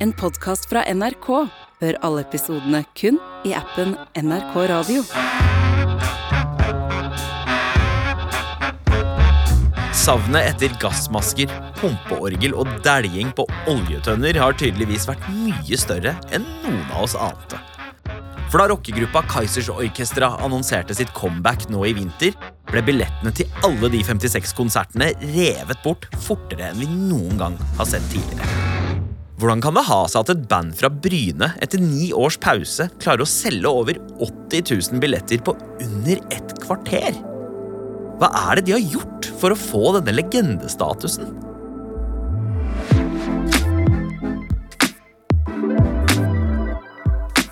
En podkast fra NRK. Hør alle episodene kun i appen NRK Radio. Savnet etter gassmasker, pumpeorgel og dæljing på oljetønner har tydeligvis vært mye større enn noen av oss ante. For da rockegruppa Kaizers Orkestra annonserte sitt comeback nå i vinter, ble billettene til alle de 56 konsertene revet bort fortere enn vi noen gang har sett tidligere. Hvordan kan det ha seg at et band fra Bryne etter ni års pause klarer å selge over 80 000 billetter på under et kvarter? Hva er det de har gjort for å få denne legendestatusen?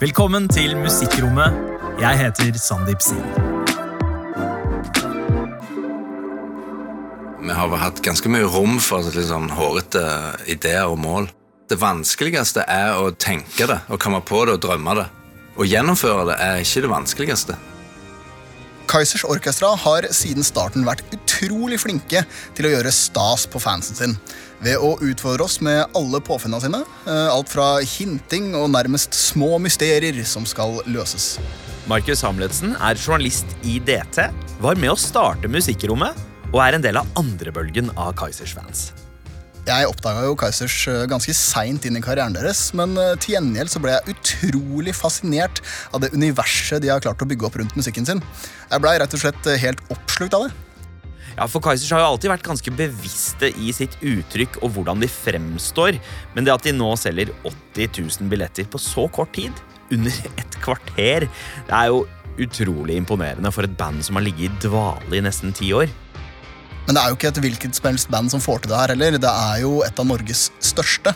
Velkommen til Musikkrommet. Jeg heter Sandeep Singh. Vi har hatt ganske mye rom for litt sånn hårete ideer og mål. Det vanskeligste er å tenke det, og komme på det og drømme det. Å gjennomføre det er ikke det vanskeligste. Kaizers Orkestra har siden starten vært utrolig flinke til å gjøre stas på fansen sin. Ved å utfordre oss med alle påfunnene sine. eh, Alt fra hinting og nærmest små mysterier som skal løses. Markus Hamletsen er journalist i DT, var med å starte Musikkrommet og er en del av andrebølgen av Kaizers fans. Jeg oppdaga jo Kaizers eh, ganske seint inn i karrieren deres, men eh, til gjengjeld så ble jeg utrolig fascinert av det universet de har klart å bygge opp rundt musikken sin. Jeg blei rett og slett eh, helt oppslukt av det. Ja, for Kaizers har jo alltid vært ganske bevisste i sitt uttrykk og hvordan de fremstår, men det at de nå selger 80 000 billetter på så kort tid, under et kvarter, det er jo utrolig imponerende for et band som har ligget i dvale i nesten ti år. Men det er jo ikke et hvilket som helst band som får til det her heller. Det er jo et av Norges største.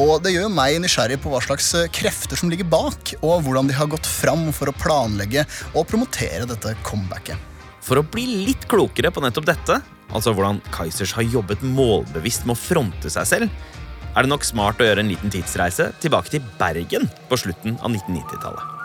Og det gjør meg nysgjerrig på hva slags eh, krefter som ligger bak, og hvordan de har gått fram for å planlegge og promotere dette comebacket. For å bli litt klokere på nettopp dette, altså hvordan Kaizers har jobbet målbevisst med å fronte seg selv, er det nok smart å gjøre en liten tidsreise tilbake til Bergen på slutten av 1990-tallet.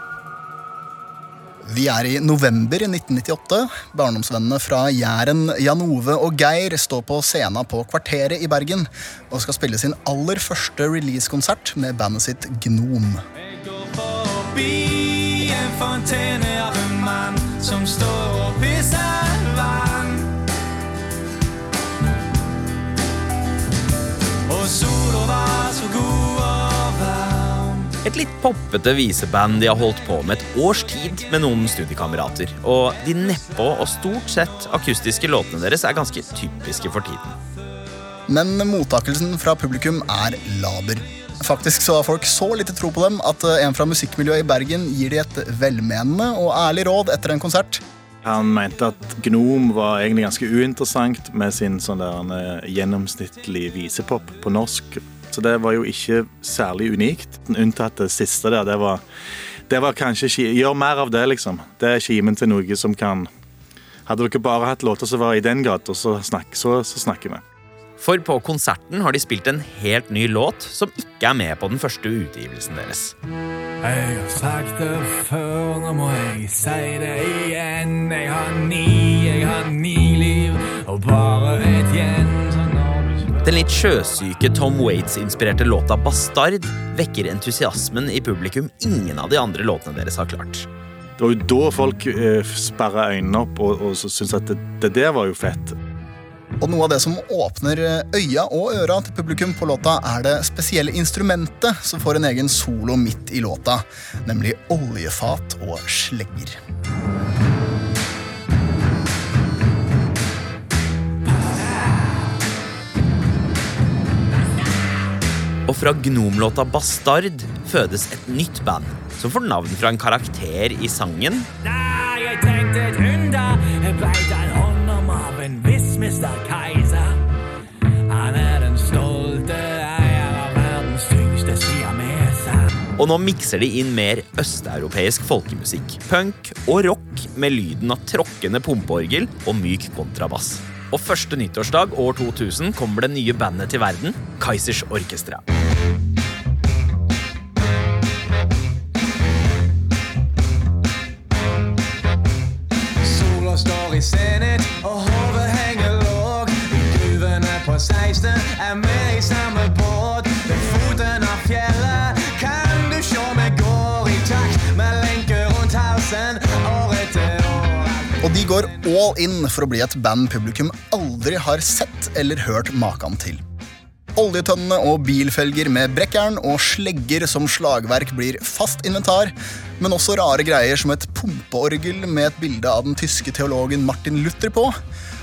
Vi er i november 1998. Barndomsvennene fra Jæren, Jan Ove og Geir står på scenen på Kvarteret i Bergen og skal spille sin aller første releasekonsert med bandet sitt Gnom. Jeg går forbi en fontene av en mann som står og pisser litt poppete viseband de har holdt på med et års tid med noen studiekamerater. Og de nedpå og stort sett akustiske låtene deres er ganske typiske for tiden. Men mottakelsen fra publikum er laber. Faktisk så har folk så lite tro på dem at eh, en fra musikkmiljøet i Bergen gir de et velmenende og ærlig råd etter en konsert. Han mente at Gnom var egentlig ganske uinteressant med sin sånn der eh, gjennomsnittlig visepop på norsk. Så det var jo ikke særlig unikt. Unntatt det siste der. Det var, det var kanskje Gjør mer av det, liksom. Det er kimen til noe som kan Hadde dere bare hatt låter som var i den gata, så, snakk, så, så snakker vi. For på konserten har de spilt en helt ny låt som ikke er med på den første utgivelsen deres. Jeg har sagt det før, nå må jeg si det igjen. Jeg har ni, jeg har ni liv, og bare Den litt sjøsyke Tom Waits-inspirerte låta 'Bastard' vekker entusiasmen i publikum ingen av de andre låtene deres har klart. Det var jo da folk eh, sperra øynene opp og, og syntes at det, det der var jo fett. Og noe av det som åpner øya og øra til publikum på låta, er det spesielle instrumentet som får en egen solo midt i låta, nemlig oljefat og slegger. Og fra Gnom-låta 'Bastard' fødes et nytt band som får navn fra en karakter i sangen, Nei, jeg tenkte et hunder, Jeg breit en hånd om av en viss mister Keiser. Han er den stolte eier av verdens tyngste siameser. og nå mikser de inn mer østeuropeisk folkemusikk, punk og rock med lyden av tråkkende pumpeorgel og myk kontrabass. Og første nyttårsdag år 2000 kommer det nye bandet til verden, Kaizers Orkestra. Går all in for å bli et band publikum aldri har sett eller hørt maken til. Oljetønnene og bilfelger med brekkjern og slegger som slagverk blir fast inventar, men også rare greier som et pumpeorgel med et bilde av den tyske teologen Martin Luther på,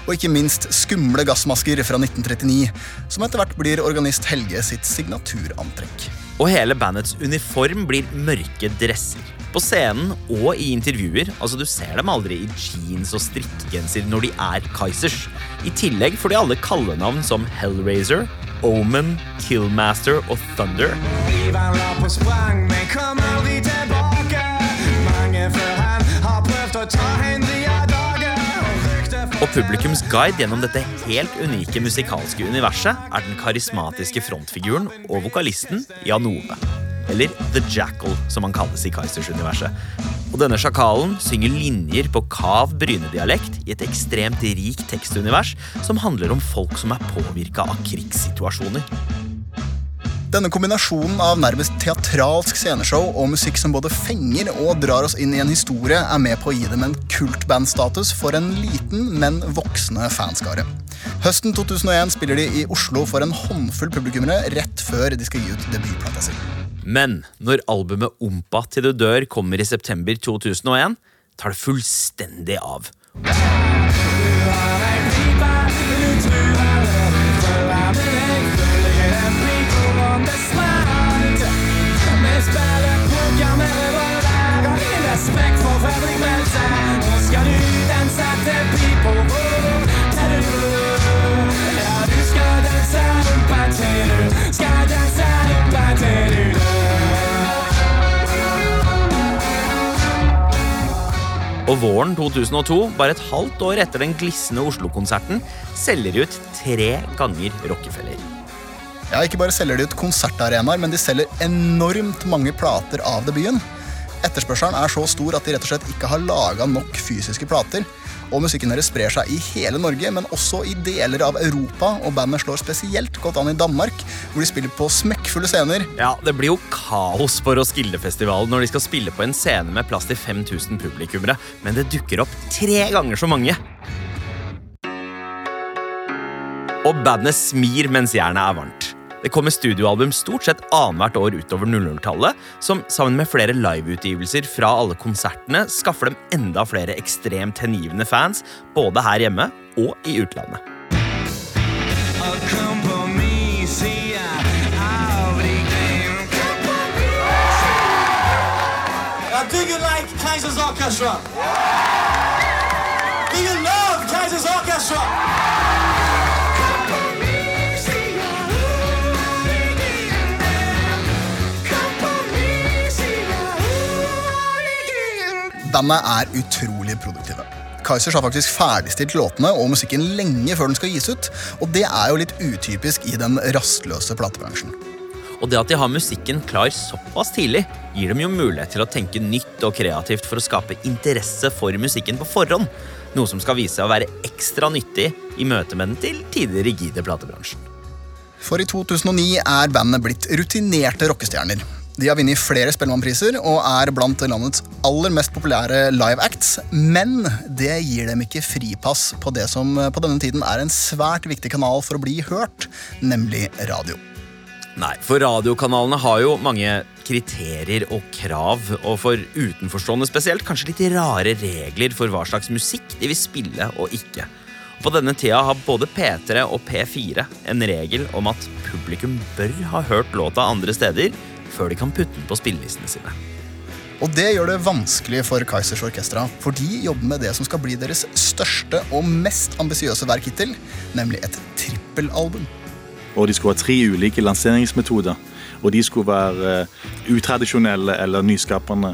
og ikke minst skumle gassmasker fra 1939, som etter hvert blir organist Helge sitt signaturantrekk. Og hele bandets uniform blir mørke dresser. På scenen og i intervjuer. altså Du ser dem aldri i jeans og strikkegenser når de er Kaizers. I tillegg får de alle kallenavn som Hellraiser, Omen, Killmaster og Thunder. Ivan la på sprang, men kom aldri tilbake. Mange før han har prøvd å ta Henry av dage. Og Og publikums guide gjennom dette helt unike musikalske universet er den karismatiske frontfiguren og vokalisten Jan Ove. Eller The Jackal, som han kalles i Kaizers-universet. Og denne sjakalen synger linjer på kav brynedialekt i et ekstremt rikt tekstunivers som handler om folk som er påvirka av krigssituasjoner. Denne kombinasjonen av nærmest teatralsk sceneshow og musikk som både fenger og drar oss inn i en historie, er med på å gi dem en kultbandstatus for en liten, men voksende fanskare. Høsten 2001 spiller de i Oslo for en håndfull publikummere rett før de skal gi ut debutplata si. Men når albumet Ompa til du dør kommer i september 2001, tar det fullstendig av. Og våren 2002, bare et halvt år etter den glisne Oslo-konserten, selger de ut tre ganger Rockefeller. Ja, Ikke bare selger de ut konsertarenaer, men de selger enormt mange plater av debuten. Etterspørselen er så stor at de rett og slett ikke har laga nok fysiske plater. Og musikken deres sprer seg i hele Norge, men også i deler av Europa. Og bandet slår spesielt godt an i Danmark, hvor de spiller på smekkfulle scener. Ja, Det blir jo kaos på Roskilde-festivalen når de skal spille på en scene med plass til 5000 publikummere, men det dukker opp tre ganger så mange. Og bandet smir mens jernet er varmt. Det kommer studioalbum stort sett annethvert år utover 00-tallet, som sammen med flere liveutgivelser fra alle konsertene skaffer dem enda flere ekstremt hengivne fans, både her hjemme og i utlandet. Do you like Kaiser's Orchestra? Do you love Kaiser's Orchestra? Bandet er utrolig produktive. Kaizers har faktisk ferdigstilt låtene og musikken lenge før den skal gis ut, og det er jo litt utypisk i den rastløse platebransjen. Og det at de har musikken klar såpass tidlig, gir dem jo mulighet til å tenke nytt og kreativt for å skape interesse for musikken på forhånd. Noe som skal vise seg å være ekstra nyttig i møte med den til tidligere rigide platebransjen. For i 2009 er bandet blitt rutinerte rockestjerner. De har vunnet flere Spellemannpriser og er blant landets aller mest populære live acts, men det gir dem ikke fripass på det som på denne tiden er en svært viktig kanal for å bli hørt, nemlig radio. Nei, for radiokanalene har jo mange kriterier og krav, og for utenforstående spesielt kanskje litt rare regler for hva slags musikk de vil spille og ikke. På denne tida har både P3 og P4 en regel om at publikum bør ha hørt låta andre steder før de kan putte den på spillelistene sine. Og det gjør det vanskelig for Kaizers Orkestra, for de jobber med det som skal bli deres største og mest ambisiøse verk hittil, nemlig et trippelalbum. Og de skulle ha tre ulike lanseringsmetoder. Og de skulle være eh, utradisjonelle eller nyskapende.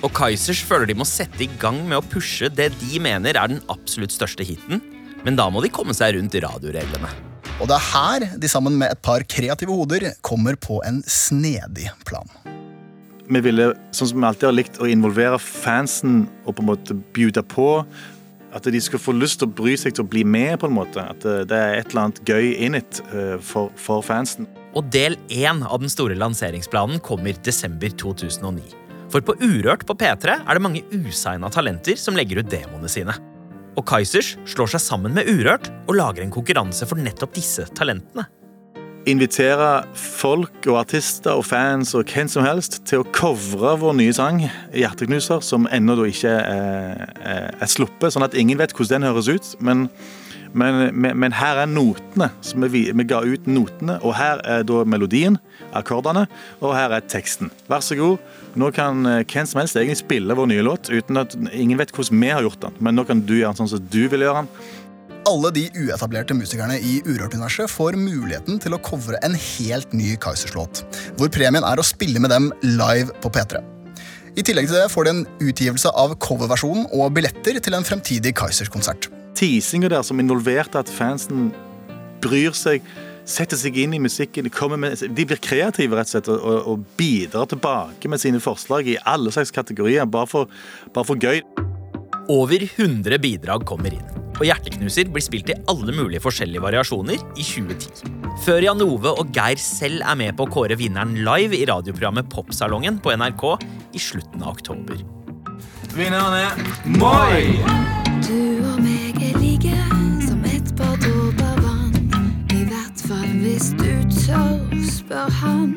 Og Kaizers føler de må sette i gang med å pushe det de mener er den absolutt største hiten, men da må de komme seg rundt radioreglene. Og det er her de sammen med et par kreative hoder kommer på en snedig plan. Vi ville, sånn som vi alltid har likt, å involvere fansen og på en måte bjude på. At de skal få lyst til å bry seg til å bli med. på en måte. At det det er et eller annet gøy in it eh, for, for fansen. Og del én av den store lanseringsplanen kommer desember 2009. For på Urørt på P3 er det mange usigna talenter som legger ut demoene sine. Og Kaizers slår seg sammen med Urørt og lager en konkurranse for nettopp disse talentene. Invitere folk og artister og fans og hvem som helst til å covre vår nye sang, 'Hjerteknuser', som ennå ikke er, er, er sluppet, sånn at ingen vet hvordan den høres ut. Men, men, men, men her er notene. Så vi, vi ga ut notene, og her er da melodien, akkordene, og her er teksten. Vær så god. Nå kan eh, hvem som helst egentlig spille vår nye låt uten at ingen vet hvordan vi har gjort den. Men nå kan du gjøre den sånn som du vil gjøre den. Alle de uetablerte musikerne i Urørt-universet får muligheten til å covre en helt ny Kaizers-låt, hvor premien er å spille med dem live på P3. I tillegg til det får de en utgivelse av coverversjonen og billetter til en fremtidig Kaizers-konsert. Teasinga der som involverte at fansen bryr seg, setter seg inn i musikken. De, med, de blir kreative rett og slett og, og bidrar tilbake med sine forslag i alle slags kategorier, bare for, bare for gøy. Over 100 bidrag kommer inn, og Hjerteknuser blir spilt i alle mulige forskjellige variasjoner i 2010. Før Jan Ove og Geir selv er med på å kåre vinneren live i radioprogrammet Popsalongen på NRK i slutten av oktober. Vinneren er Moi! Du og meg hvis du tør, spør han.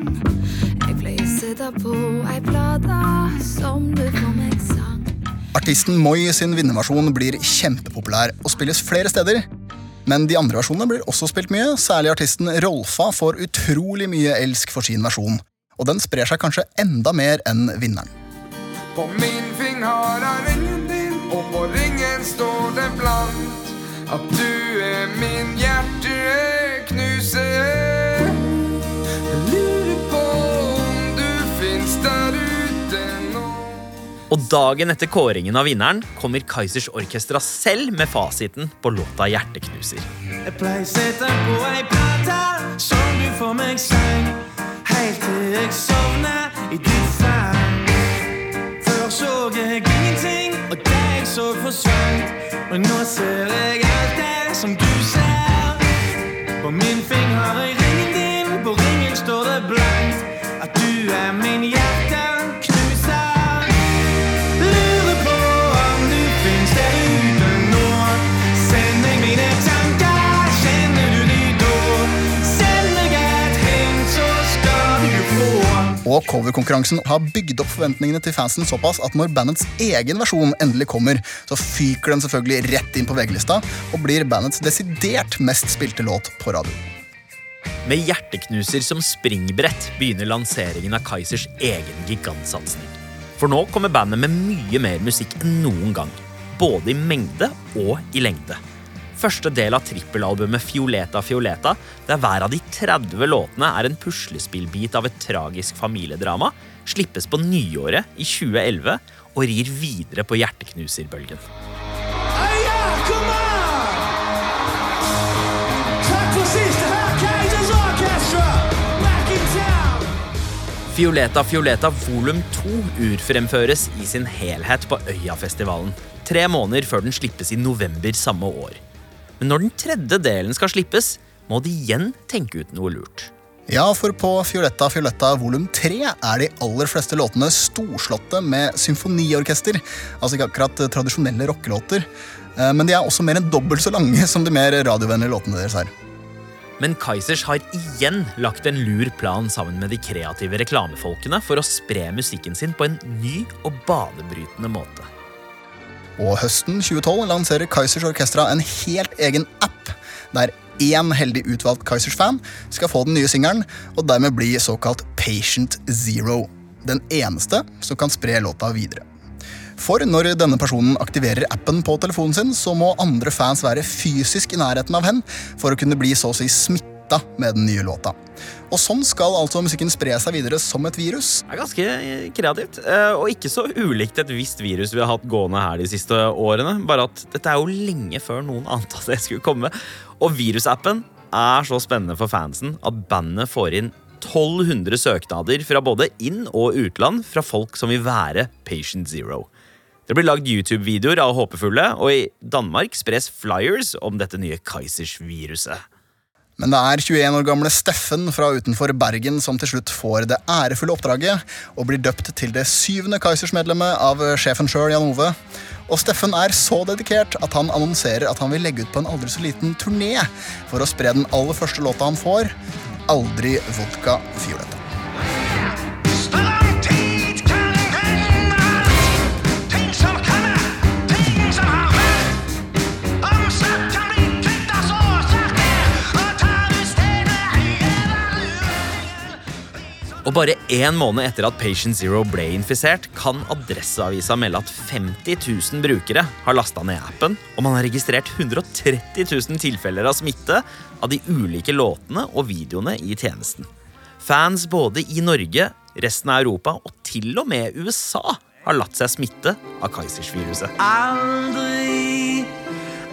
Jeg pleier å sette på ei plate som du får meg sang. Artisten Moi sin vinnerversjon blir kjempepopulær og spilles flere steder. Men de andre versjonene blir også spilt mye, særlig artisten Rolfa får utrolig mye elsk for sin versjon. Og den sprer seg kanskje enda mer enn vinneren. På min finger har ringen din, og på ringen står det blant at du er min hjerteknuser. Jeg lurer på om du fins der ute nå. Og dagen etter kåringen av vinneren kommer Kaizers Orkestra selv med fasiten på låta 'Hjerteknuser'. Jeg pleier å sette på ei plate som du får meg sang, helt til jeg sovner i ditt fang. Før så jeg ingenting, og det jeg så forsvant. Men nå ser jeg alt det som du ser. På min finger jeg ringen din, på ringen står det blankt at du er min hjerteknuser. Coverkonkurransen har bygd opp forventningene til fansen såpass at når bandets egen versjon endelig kommer, så fyker den selvfølgelig rett inn på VG-lista og blir bandets desidert mest spilte låt på radio. Med Hjerteknuser som springbrett begynner lanseringen av Kaizers egen gigantsatsing. For nå kommer bandet med mye mer musikk enn noen gang. Både i mengde og i lengde. Første del av trippelalbumet Fioleta Fioleta, der hver av de 30 låtene er en puslespillbit av et tragisk familiedrama, slippes på nyåret i 2011 og rir videre på hjerteknuserbølgen. Fioleta Fioleta volum 2 urfremføres i sin helhet på Øyafestivalen. Tre måneder før den slippes i november samme år. Men når den tredje delen skal slippes, må de igjen tenke ut noe lurt. Ja, for på Fioletta Fioletta volum 3 er de aller fleste låtene storslåtte med symfoniorkester. Altså ikke akkurat tradisjonelle rockelåter. Eh, Men de er også mer enn dobbelt så lange som de mer radiovennlige låtene deres er. Men Kaizers har igjen lagt en lur plan sammen med de kreative reklamefolkene for å spre musikken sin på en ny og banebrytende måte. Og høsten 2012 lanserer Kaizers Orkestra en helt egen app, der én heldig utvalgt Kaizers-fan skal få den nye singelen, og dermed bli såkalt Patient Zero. Den eneste som kan spre låta videre. For når denne personen aktiverer appen på telefonen sin, så må andre fans være fysisk i nærheten av hen for å kunne bli så å si smitta med den nye låta. Og sånn skal altså musikken spre seg videre som et virus. Det er ganske eh, kreativt, eh, og ikke så ulikt et visst virus vi har hatt gående her de siste årene. Bare at dette er jo lenge før noen ante at det skulle komme. Og virusappen er så spennende for fansen at bandet får inn 1200 søknader fra både inn- og utland fra folk som vil være Patient Zero. Det blir lagd YouTube-videoer av håpefulle, og i Danmark spres flyers om dette nye Kaizers-viruset. Men det er 21 år gamle Steffen fra utenfor Bergen som til slutt får det ærefulle oppdraget og blir døpt til det syvende Kaizers-medlemmet av sjefen sjøl, Jan Ove. Og Steffen er så dedikert at han annonserer at han vil legge ut på en aldri så liten turné for å spre den aller første låta han får, Aldri vodka fioletta. Og bare én måned etter at Patient Zero ble infisert, kan Adresseavisa melde at 50 000 brukere har lasta ned appen, og man har registrert 130 000 tilfeller av smitte av de ulike låtene og videoene i tjenesten. Fans både i Norge, resten av Europa og til og med USA har latt seg smitte av Kaizers-viruset. Aldri,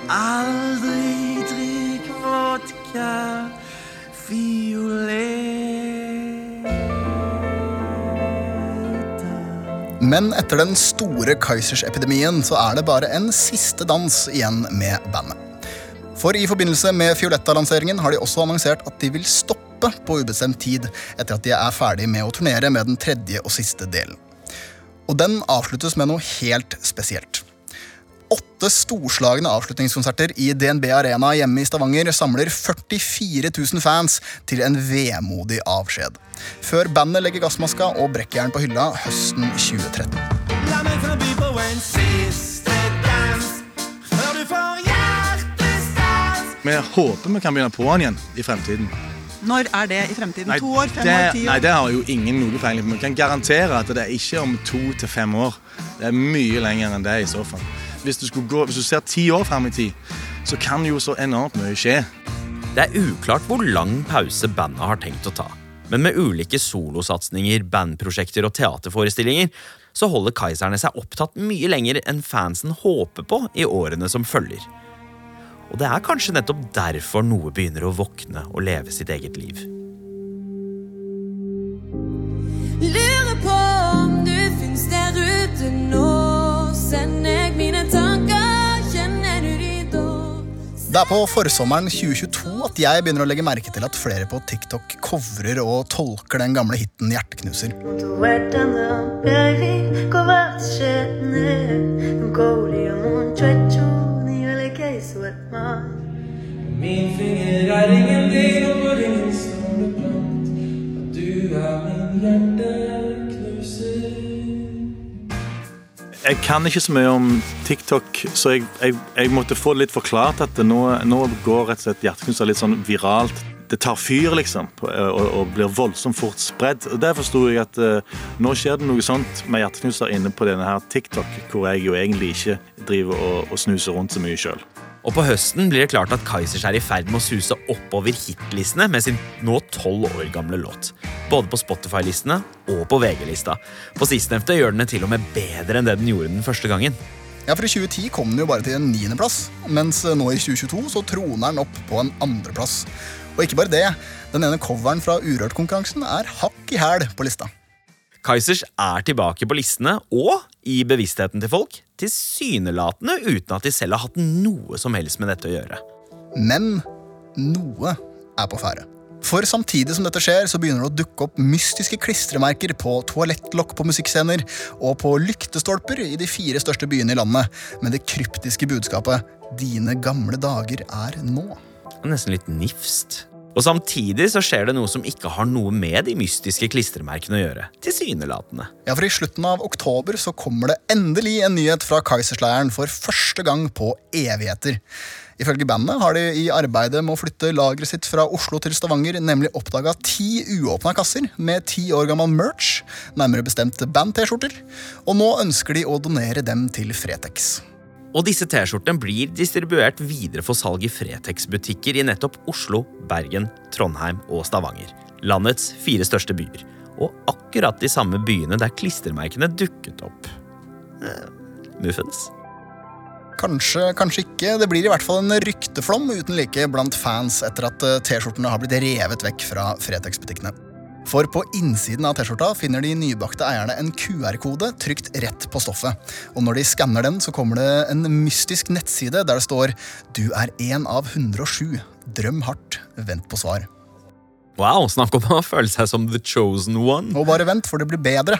aldri drikk vodka fioletta Men etter den store Kaizers-epidemien så er det bare en siste dans igjen med bandet. For i forbindelse med Fioletta-lanseringen har de også annonsert at de vil stoppe på ubestemt tid etter at de er ferdig med å turnere med den tredje og siste delen. Og den avsluttes med noe helt spesielt. Åtte storslagne avslutningskonserter i DNB Arena hjemme i Stavanger samler 44 000 fans til en vemodig avskjed. Før bandet legger gassmaska og brekkjern på hylla høsten 2013. La meg by på en siste dans før du får hjertestans. Vi håper vi kan begynne på den igjen i fremtiden. Når er det i fremtiden? to år? Fem det, år? Ti år? Nei, det har jo ingen noe peiling på. Vi kan garantere at det er ikke om to til fem år. Det er mye lenger enn det i så fall. Hvis du, gå, hvis du ser ti år frem i tid, så kan jo så enormt mye skje. Det er uklart hvor lang pause bandet har tenkt å ta. Men med ulike solosatsinger, bandprosjekter og teaterforestillinger så holder Kaizerne seg opptatt mye lenger enn fansen håper på i årene som følger. Og det er kanskje nettopp derfor noe begynner å våkne og leve sitt eget liv. Lurer på om du finnes der ute nå. Sender jeg mine tanker, Det er på forsommeren 2022 at jeg begynner å legge merke til at flere på TikTok covrer og tolker den gamle hiten Hjerteknuser. Er du er min hjerteknuser. Jeg kan ikke så mye om TikTok, så jeg, jeg, jeg måtte få litt forklart at nå, nå går rett og slett hjerteknuser litt sånn viralt. Det tar fyr, liksom, og, og blir voldsomt fort spredd. Og Der forsto jeg at uh, nå skjer det noe sånt med hjerteknuser inne på denne her TikTok, hvor jeg jo egentlig ikke driver og, og snuser rundt så mye sjøl. Og på høsten blir det klart at Kaizers er i ferd med å suse oppover hitlistene med sin nå tolv år gamle låt. Både på Spotify-listene og på VG-lista. På sistnevnte gjør den det til og med bedre enn det den gjorde den første gangen. Ja, for I 2010 kom den jo bare til en niendeplass, mens nå i 2022 så troner den opp på en andreplass. Og ikke bare det, den ene coveren fra Urørt-konkurransen er hakk i hæl på lista. Kaizers er tilbake på listene og i bevisstheten til folk, tilsynelatende uten at de selv har hatt noe som helst med dette å gjøre. Men noe er på ferde. For samtidig som dette skjer, så begynner det å dukke opp mystiske klistremerker på toalettlokk på musikkscener og på lyktestolper i de fire største byene i landet med det kryptiske budskapet 'Dine gamle dager er nå'. Nesten litt nifst. Og samtidig så skjer det noe som ikke har noe med de mystiske klistremerkene å gjøre. Tilsynelatende. Ja, for I slutten av oktober så kommer det endelig en nyhet fra Kaisersleiren for første gang på evigheter. Ifølge bandet har de i arbeidet med å flytte lageret sitt fra Oslo til Stavanger nemlig oppdaga ti uåpna kasser med ti år gammel merch, nærmere bestemt band-T-skjorter, og nå ønsker de å donere dem til Fretex. Og disse T-skjortene blir distribuert videre for salg i Fretex-butikker i nettopp Oslo, Bergen, Trondheim og Stavanger. Landets fire største byer. Og akkurat de samme byene der klistremerkene dukket opp. Eh, muffens? Kanskje, kanskje ikke. Det blir i hvert fall en rykteflom uten like blant fans etter at eh, T-skjortene har blitt revet vekk fra Fretex-butikkene. For på innsiden av T-skjorta finner de nybakte eierne en QR-kode trykt rett på stoffet. Og når de skanner den, så kommer det en mystisk nettside der det står 'Du er en av 107'. Drøm hardt, vent på svar. Wow, snakk om å føle seg som the chosen one. Og bare vent, for det blir bedre.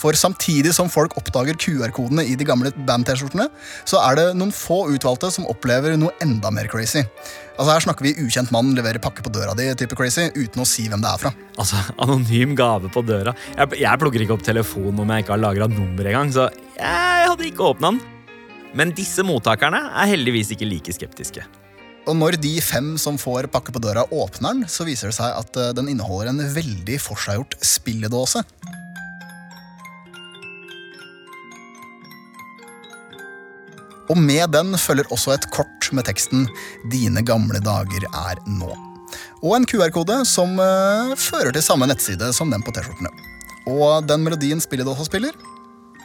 For samtidig som folk oppdager QR-kodene i de gamle band-T-skjortene, så er det noen få utvalgte som opplever noe enda mer crazy. Altså Her snakker vi ukjent mann leverer pakke på døra di, type crazy, uten å si hvem det er fra. Altså, Anonym gave på døra. Jeg, jeg plukker ikke opp telefonen om jeg ikke har lagra nummer engang, så jeg hadde ikke åpna den. Men disse mottakerne er heldigvis ikke like skeptiske. Og når de fem som får pakke på døra, åpner den, så viser det seg at eh, den inneholder en veldig forseggjort spilledåse. Og med den følger også et kort med teksten 'Dine gamle dager er nå'. Og en QR-kode som uh, fører til samme nettside som den på T-skjortene. Og den melodien spilledåsa spiller,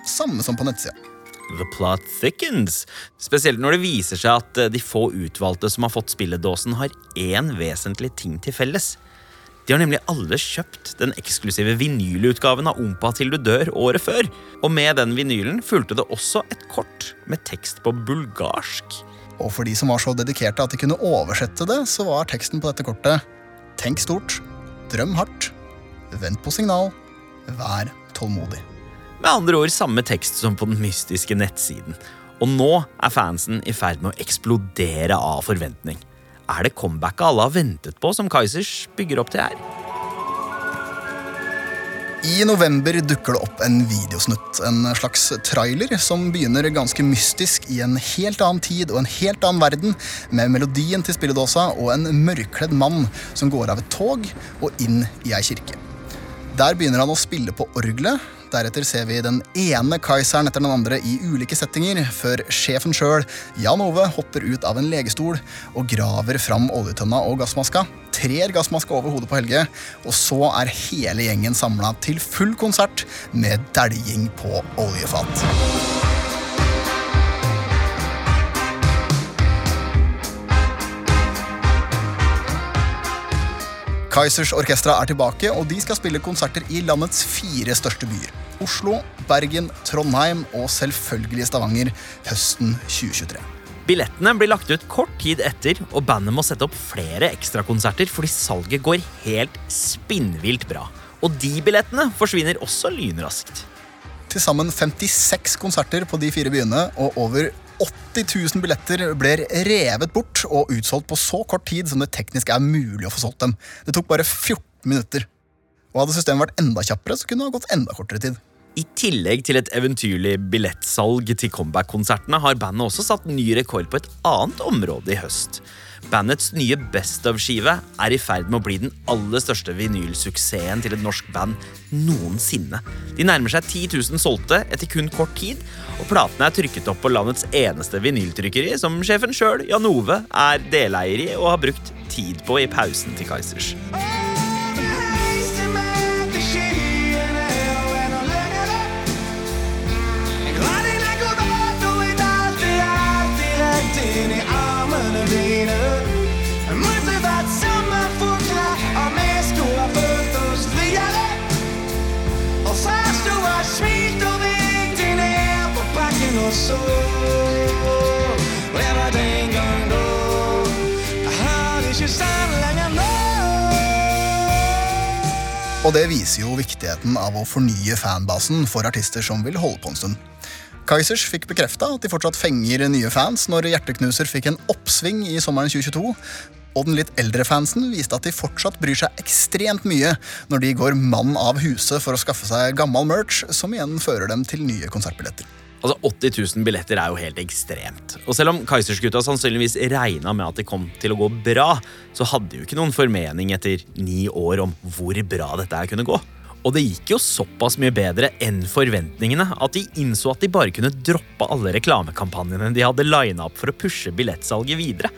samme som på nettsida. The plot thickens. Spesielt når det viser seg at eh, de få utvalgte som har fått spilledåsen, har én vesentlig ting til felles. De har nemlig alle kjøpt den eksklusive vinylutgaven av Ompa til du dør året før. Og med den vinylen fulgte det også et kort med tekst på bulgarsk. Og for de som var så dedikerte at de kunne oversette det, så var teksten på dette kortet Tenk stort, drøm hardt, vent på signal, vær tålmodig. Med andre ord samme tekst som på den mystiske nettsiden. Og nå er fansen i ferd med å eksplodere av forventning. Er det comebacket alle har ventet på, som Kaizers bygger opp til her? I november dukker det opp en videosnutt, en slags trailer, som begynner ganske mystisk i en helt annen tid og en helt annen verden, med melodien til spilledåsa og en mørkledd mann som går av et tog og inn i ei kirke. Der begynner han å spille på orgelet. Deretter ser vi den ene kaiseren etter den andre i ulike settinger, før sjefen sjøl, Jan Ove, hopper ut av en legestol og graver fram oljetønna og gassmaska, trer gassmaska over hodet på Helge, og så er hele gjengen samla til full konsert med dæljing på oljefat. Kaizers Orkestra er tilbake, og de skal spille konserter i landets fire største byer. Oslo, Bergen, Trondheim og selvfølgelig Stavanger høsten 2023. Billettene blir lagt ut kort tid etter, og bandet må sette opp flere ekstrakonserter fordi salget går helt spinnvilt bra. Og de billettene forsvinner også lynraskt. Til sammen 56 konserter på de fire byene, og over 80 000 billetter ble revet bort og utsolgt på så kort tid som det teknisk er mulig å få solgt dem. Det tok bare 14 minutter. Og Hadde systemet vært enda kjappere, så kunne det ha gått enda kortere tid. I tillegg til et eventyrlig billettsalg til comeback-konsertene har bandet også satt ny rekord på et annet område i høst. Bandets nye Best of-skive er i ferd med å bli den aller største vinylsuksessen til et norsk band noensinne. De nærmer seg 10 000 solgte etter kun kort tid, og platene er trykket opp på landets eneste vinyltrykkeri, som sjefen sjøl, Jan Ove, er deleier i og har brukt tid på i pausen til Kaizers. Så Og det viser jo viktigheten av å fornye fanbasen for artister som vil holde på en stund. Kaizers fikk bekrefta at de fortsatt fenger nye fans når Hjerteknuser fikk en oppsving i sommeren 2022. Og den litt eldre fansen viste at de fortsatt bryr seg ekstremt mye når de går mann av huset for å skaffe seg gammel merch, som igjen fører dem til nye konsertbilletter. Altså 80 000 billetter er jo helt ekstremt. Og selv om Keisersgutta sannsynligvis regna med at det kom til å gå bra, så hadde de jo ikke noen formening etter ni år om hvor bra dette her kunne gå. Og det gikk jo såpass mye bedre enn forventningene at de innså at de bare kunne droppe alle reklamekampanjene de hadde lina opp for å pushe billettsalget videre.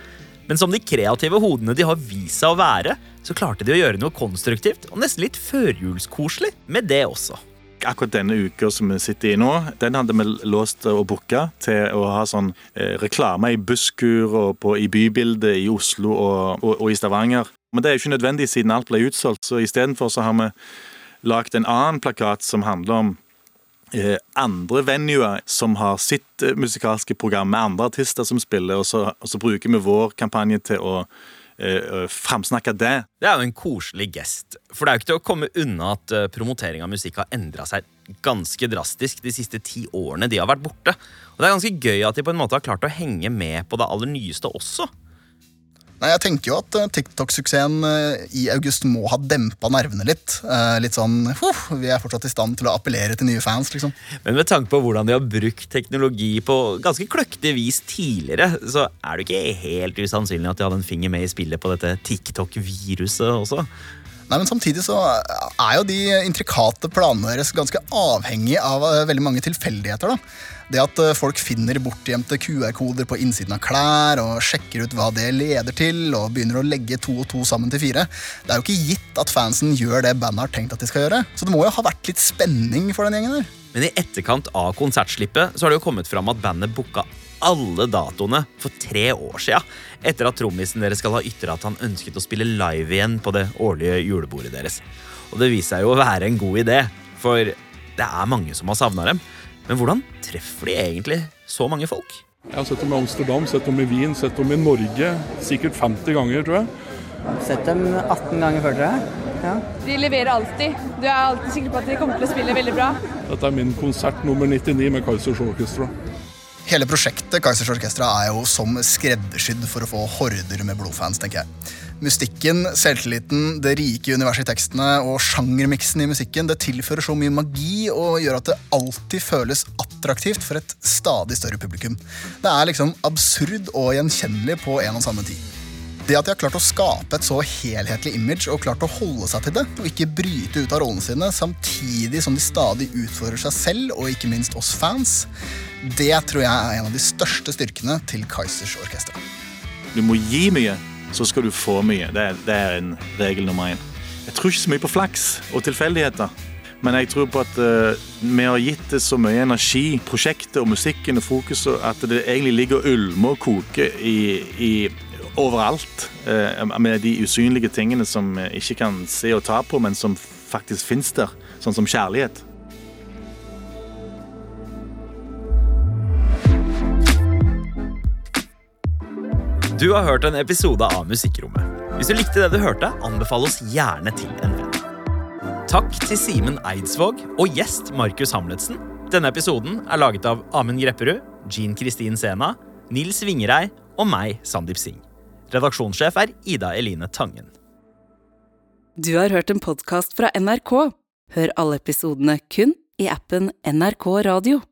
Men som de kreative hodene de har vist seg å være, så klarte de å gjøre noe konstruktivt og nesten litt førjulskoselig med det også. Akkurat denne uka som vi sitter i nå, den hadde vi låst og booka til å ha sånn eh, reklame i busskur og på, i bybildet i Oslo og, og, og, i Stavanger. Men det er jo ikke nødvendig siden alt ble utsolgt, så istedenfor så har vi lagd en annen plakat som handler om eh, andre venuer som har sitt eh, musikalske program med andre artister som spiller, og så, og så bruker vi vår kampanje til å uh, framsnakke det. Det er jo en koselig gest. For det er jo ikke til å komme unna at uh, promotering av musikk har endra seg ganske drastisk de siste ti årene de har vært borte. Og det er ganske gøy at de på en måte har klart å henge med på det aller nyeste også. Nei, jeg tenker jo at eh, TikTok-suksessen eh, i august må ha dempa nervene litt. Eh, litt sånn huh, Vi er fortsatt i stand til å appellere til nye fans, liksom. Men med tanke på hvordan de har brukt teknologi på ganske kløktig vis tidligere, så er det ikke helt usannsynlig at de hadde en finger med i spillet på dette TikTok-viruset også. Nei, men Samtidig så er jo de intrikate planene deres ganske avhengig av veldig mange tilfeldigheter. da. Det at eh, folk finner bortgjemte QR-koder på innsiden av klær og sjekker ut hva det leder til, og begynner å legge to og to sammen til fire, det er jo ikke gitt at fansen gjør det bandet har tenkt at de skal gjøre. Så det må jo ha vært litt spenning for den gjengen der. Men i etterkant av konsertslippet så har det jo kommet fram at bandet booka alle datoene for tre år sia, etter at trommisen deres skal ha ytra at han ønsket å spille live igjen på det årlige julebordet deres. Og det viser seg jo å være en god idé, for det er mange som har savna dem. Men hvordan treffer de egentlig så mange folk? Jeg har sett dem i Amsterdam, sett dem i Wien, sett dem i Norge. Sikkert 50 ganger, tror jeg. Sett dem 18 ganger før, tror jeg. Ja. De leverer alltid. Du er alltid sikker på at de kommer til å spille veldig bra. Dette er min konsert nummer 99 med Kaizers Orkestra. Hele prosjektet Kaizers Orkestra er jo som skreddersydd for å få horder med blodfans, tenker jeg. Mystikken, selvtilliten, det rike universet i tekstene og sjangermiksen i musikken det tilfører så mye magi og gjør at det alltid føles attraktivt for et stadig større publikum. Det er liksom absurd og gjenkjennelig på en og samme tid. Det at de har klart å skape et så helhetlig image og klart å holde seg til det, og ikke bryte ut av rollene sine, samtidig som de stadig utfordrer seg selv og ikke minst oss fans, det tror jeg er en av de største styrkene til Kaizers Orkestra. Du må gi mye så skal du få mye. Det er, det er en regel nummer én. Jeg tror ikke så mye på flaks og tilfeldigheter. Men jeg tror på at uh, vi har gitt det så mye energi, prosjektet og musikken og fokuset, at det egentlig ligger og ulmer og koker i, i, overalt. Uh, med de usynlige tingene som vi ikke kan se og ta på, men som faktisk fins der. Sånn som kjærlighet. Du har hørt en episode av Musikkrommet. Hvis du likte det du hørte, anbefal oss gjerne til en venn. Takk til Simen Eidsvåg og gjest Markus Hamletsen. Denne episoden er laget av Amund Grepperud, Jean Kristin Sena, Nils Vingerei og meg, Sandeep Singh. Redaksjonssjef er Ida Eline Tangen. Du har hørt en podkast fra NRK. Hør alle episodene kun i appen NRK Radio.